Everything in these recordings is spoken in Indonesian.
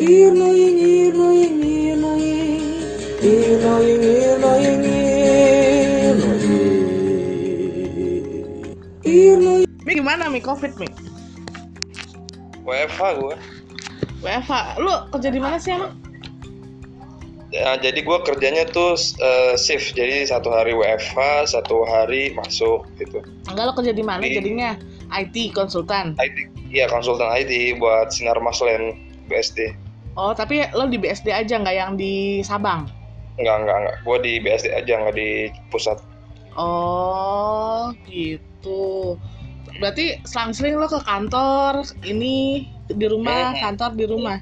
Irnoying, irnoying, irnoying, irnoying, irnoying, irnoying. Irnoying. Mi gimana Mi Covid Mi? WFH gue WFH, lu kerja di mana sih emang? ya, jadi gue kerjanya tuh eh, shift jadi satu hari WFH satu hari masuk gitu Enggak lo kerja di mana Di- jadinya? IT konsultan. IT iya konsultan IT buat sinar maslen BSD Oh, tapi lo di BSD aja nggak yang di Sabang? enggak enggak enggak gue di BSD aja nggak di pusat Oh, gitu. Berarti selang-seling lo ke kantor, ini di rumah, Hmm. kantor di rumah.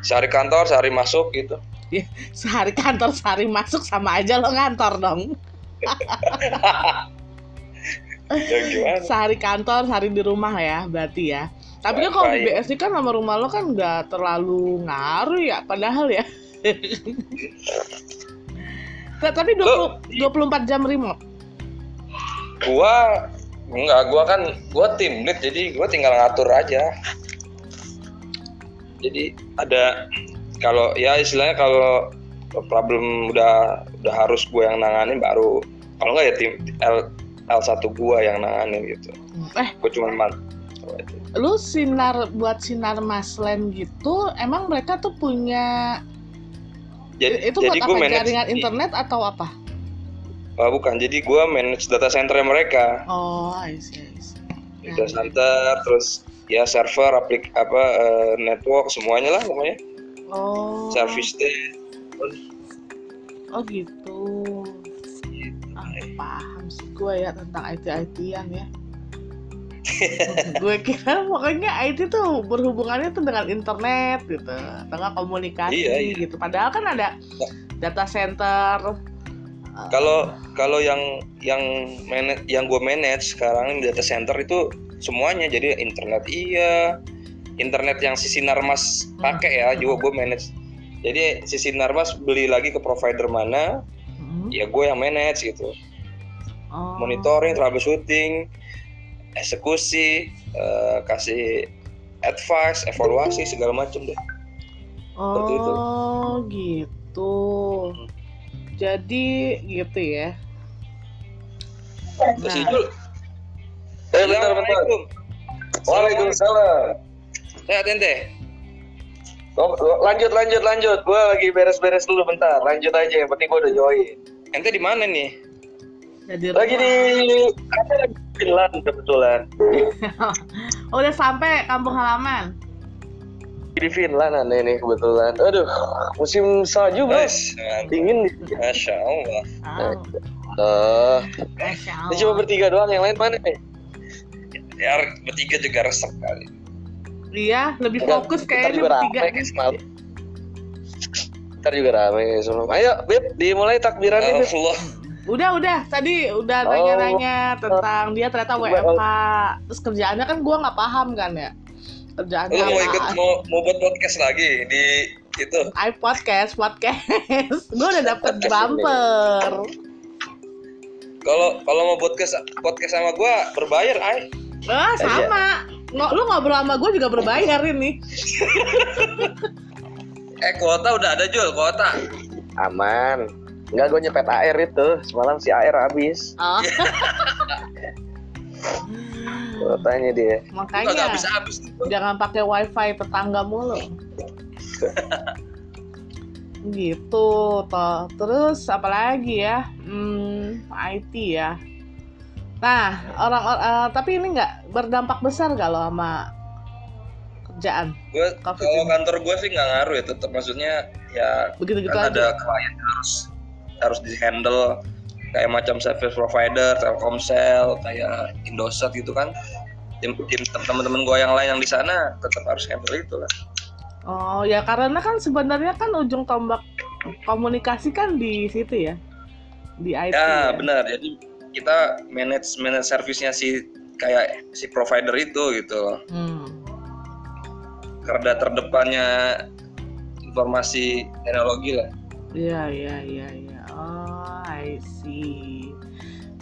sehari kantor sehari masuk gitu Sehari kantor, sehari masuk sama aja lo ngantor dong. ya gimana Sehari kantor, sehari di rumah ya, berarti ya. Tapi kan kalau di. BSD kan sama rumah lo kan nggak terlalu ngaruh ya, padahal ya. Nah, Tapi 20, 24 jam remote. gua enggak gua kan gua tim lead jadi gua tinggal ngatur aja jadi ada kalau ya istilahnya kalau problem udah udah harus gue yang nanganin baru kalau enggak ya tim L L1 gua yang nanganin gitu Eh, gue cuma lu sinar buat sinar maslen gitu, emang mereka tuh punya jadi itu jadi buat gue apa manage jaringan internet atau apa? Oh, bukan jadi gua manage data center mereka Oh, I see, I see. data center terus ya server aplik apa eh, network semuanya lah pokoknya Oh. service desk Oh gitu. Ah, paham sih gue ya tentang IT ITan ya. Gue kira pokoknya IT tuh berhubungannya tuh dengan internet gitu, dengan komunikasi Iya, iya. gitu. Padahal kan ada data center. Kalau kalau yang yang manage yang gue manage sekarang di data center itu semuanya jadi internet iya, internet yang si Sinarmas pakai ya juga gue manage. Jadi si Sinarmas beli lagi ke provider mana, hmm, ya gue yang manage gitu. oh. Monitoring, troubleshooting, eksekusi, eh, kasih advice, evaluasi segala macam deh. seperti itu. Oh gitu. Jadi gitu ya. Terus Nah. itu Eh, bentar, bentar. Waalaikumsalam. Sehat ente? Oh, Lanjut, lanjut, lanjut. Gue lagi beres-beres dulu bentar. Lanjut aja. Yang penting gue udah join. Ente di mana nih? Jadi Lagi di ada lagi di Finland kebetulan. Oh, udah sampai kampung halaman. Di Finland aneh nih kebetulan. Aduh, musim salju. Mas, Dingin nih. Masya Allah. Oh, Eh, ini cuma bertiga doang. Yang lain mana nih? Ya bertiga juga resep kali. Iya, lebih Enggak, fokus kayaknya bertiga. rame kayak. Ntar juga rame semalam. Ayo, Beb, dimulai takbirannya, Beb. Allah. Udah, udah. Tadi udah Oh. nanya-nanya tentang dia ternyata WFH. Terus kerjaannya kan gua nggak paham kan ya. Kerjaannya Lu mau apa? ikut mau mau buat podcast lagi di itu? I podcast, podcast. gua udah dapet bumper. Kalau kalau mau podcast podcast sama gua berbayar, ay. Ah, sama. Ngo- lu ngobrol sama gue juga berbayar ini. Eh kuota udah ada jual kuota. Aman. Enggak, gue nyepet air itu. Semalam si air habis. Oh, Kuotanya dia. Kagak makanya habis habis. jangan pakai wifi tetangga mulu. gitu toh. Terus apa lagi ya? Hmm, IT ya. Nah, orang, orang tapi ini nggak berdampak besar kalau sama kerjaan. Gue kalau kantor gue sih nggak ngaruh ya, tetap maksudnya ya Begitu-gitu kan aja. ada klien yang harus harus di handle kayak macam service provider, Telkomsel, kayak Indosat gitu kan. Tim, tim teman-teman gue yang lain yang di sana tetap harus handle itu lah. Oh, ya karena kan sebenarnya kan ujung tombak komunikasi kan di situ ya. Di IT. Ya ya. benar. Jadi kita manage manage servisnya si kayak si provider itu gitu. Hmm. Karena terdepannya informasi teknologi lah. Iya, iya, iya, iya. See.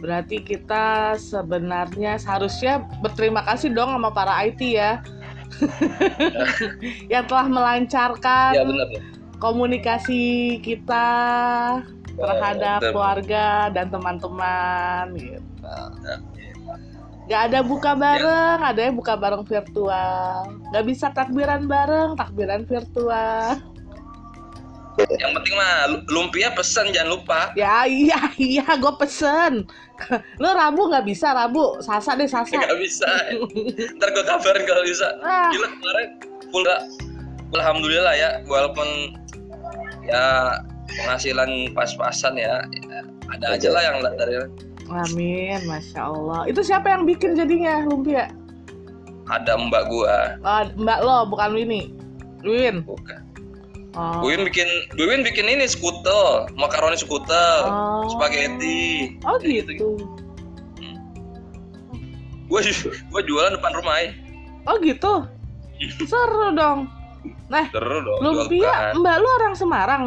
Berarti kita sebenarnya seharusnya berterima kasih dong sama para IT ya. yang telah melancarkan ya benar ya. komunikasi kita terhadap betul. keluarga dan teman-teman gitu. Ya. Gak ada buka bareng, ada yang buka bareng virtual. Gak bisa takbiran bareng, takbiran virtual. Yang penting mah lu- lumpia pesan jangan lupa Ya iya iya, gue pesen. Lo Rabu nggak bisa Rabu, Sasa deh Sasa. nggak bisa ntar gue kabarin kalau bisa Ah, gila kemarin full nggak alhamdulillah ya walaupun ya penghasilan pas-pasan ya ya, ada aja lah yang dari amin, masya Allah. Itu siapa yang bikin jadinya lumpia? ada mbak gua Oh, Mbak lo, bukan Winnie. Win. bukan Oh. Win bikin Win bikin ini skutel makaroni skutel Oh. spaghetti Oh Kayak gitu. gue gue jualan depan rumah ya Oh gitu. Seru dong. Nah, terus dong lumpia. Mbak lu orang Semarang.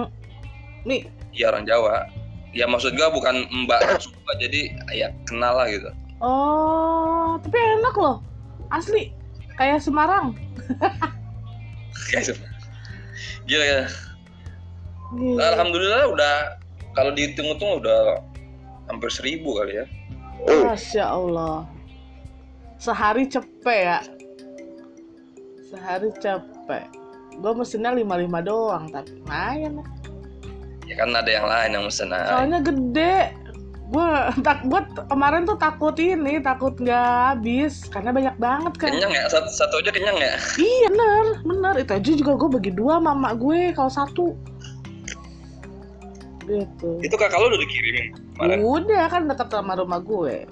Nih, iya orang Jawa ya maksud gua bukan mbak suka jadi ya kenal lah gitu oh, tapi enak loh. Asli kayak Semarang. kayak gitu. Gila ya Gila. alhamdulillah udah kalau dihitung-hitung udah hampir seribu kali ya Masya Allah. Sehari cepet ya. Sehari cepet. Gue mesinnya 55 doang, tapi lumayan ya kan ada yang lain yang mesen Soalnya gede. Gue tak gua t- kemarin tuh takut ini, takut nggak habis karena banyak banget kan. kenyang ya satu, satu aja kenyang ya Iya bener, bener. Itu aja juga gue bagi dua sama emak gue kalau satu. Gitu. itu kakak lo udah dikirimin kemarin Udah kan dekat sama rumah gue.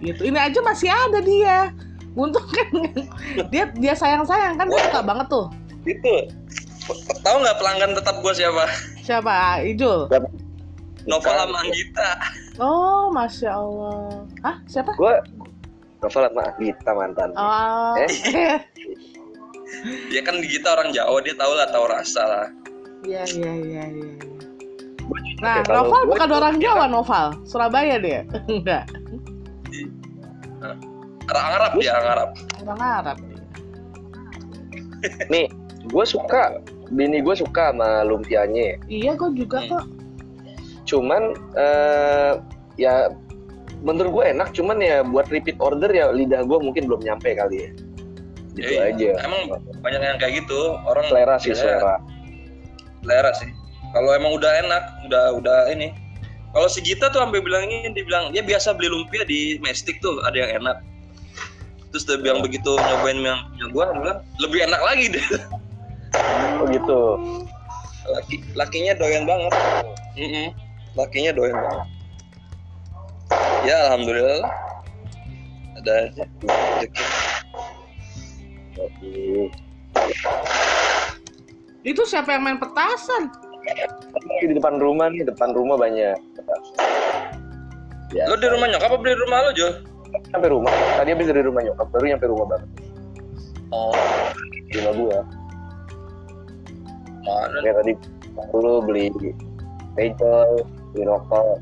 Gitu. Ini aja masih ada dia. Untung kan dia dia sayang sayang kan dia suka banget tuh. itu tahu nggak pelanggan tetap gua siapa Siapa? Ijul. Nova Manggita Oh, masya Allah. Hah? Siapa? Gue novel sama Gita mantan. Oh. dia kan Gita orang Jawa dia tahu lah tahu rasa lah Iya iya iya iya. Nah, Ya, gue bukan orang Jawa, Noval. Surabaya dia. Enggak. orang Arab dia orang Arab Orang Arab dia. Nih, gue suka, bini gue suka sama lumpianya. Iya, gue juga Hmm. kok. Cuman eh, ya menurut gue enak, cuman ya buat repeat order ya lidah gue mungkin belum nyampe kali ya. Gitu Iya, aja. emang banyak yang kayak gitu orang selera sih selera. selera sih kalau emang udah enak udah udah ini kalau si Gita tuh sampai bilangnya dia bilang dia biasa beli lumpia di Mestik tuh ada yang enak terus dia bilang begitu nyobain yang punya gua dia bilang lebih enak lagi deh Oh gitu. laki lakinya doyan banget Mm-mm. Lakinya doyan banget ya alhamdulillah lah. ada aja rezeki. Itu siapa yang main petasan? Di depan rumah nih, depan rumah banyak. Ya, lo di rumah nyokap apa di rumah lo Jo sampai rumah. Tadi habis dari rumah nyokap, baru nyampe rumah banget. oh Di rumah gua. mana Kayak tadi dulu beli pecel, Biroko.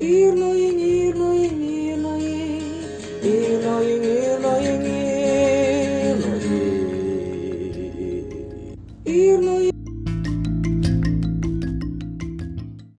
Irnoin, Irnoin, Irnoin, Irnoin, Irnoin.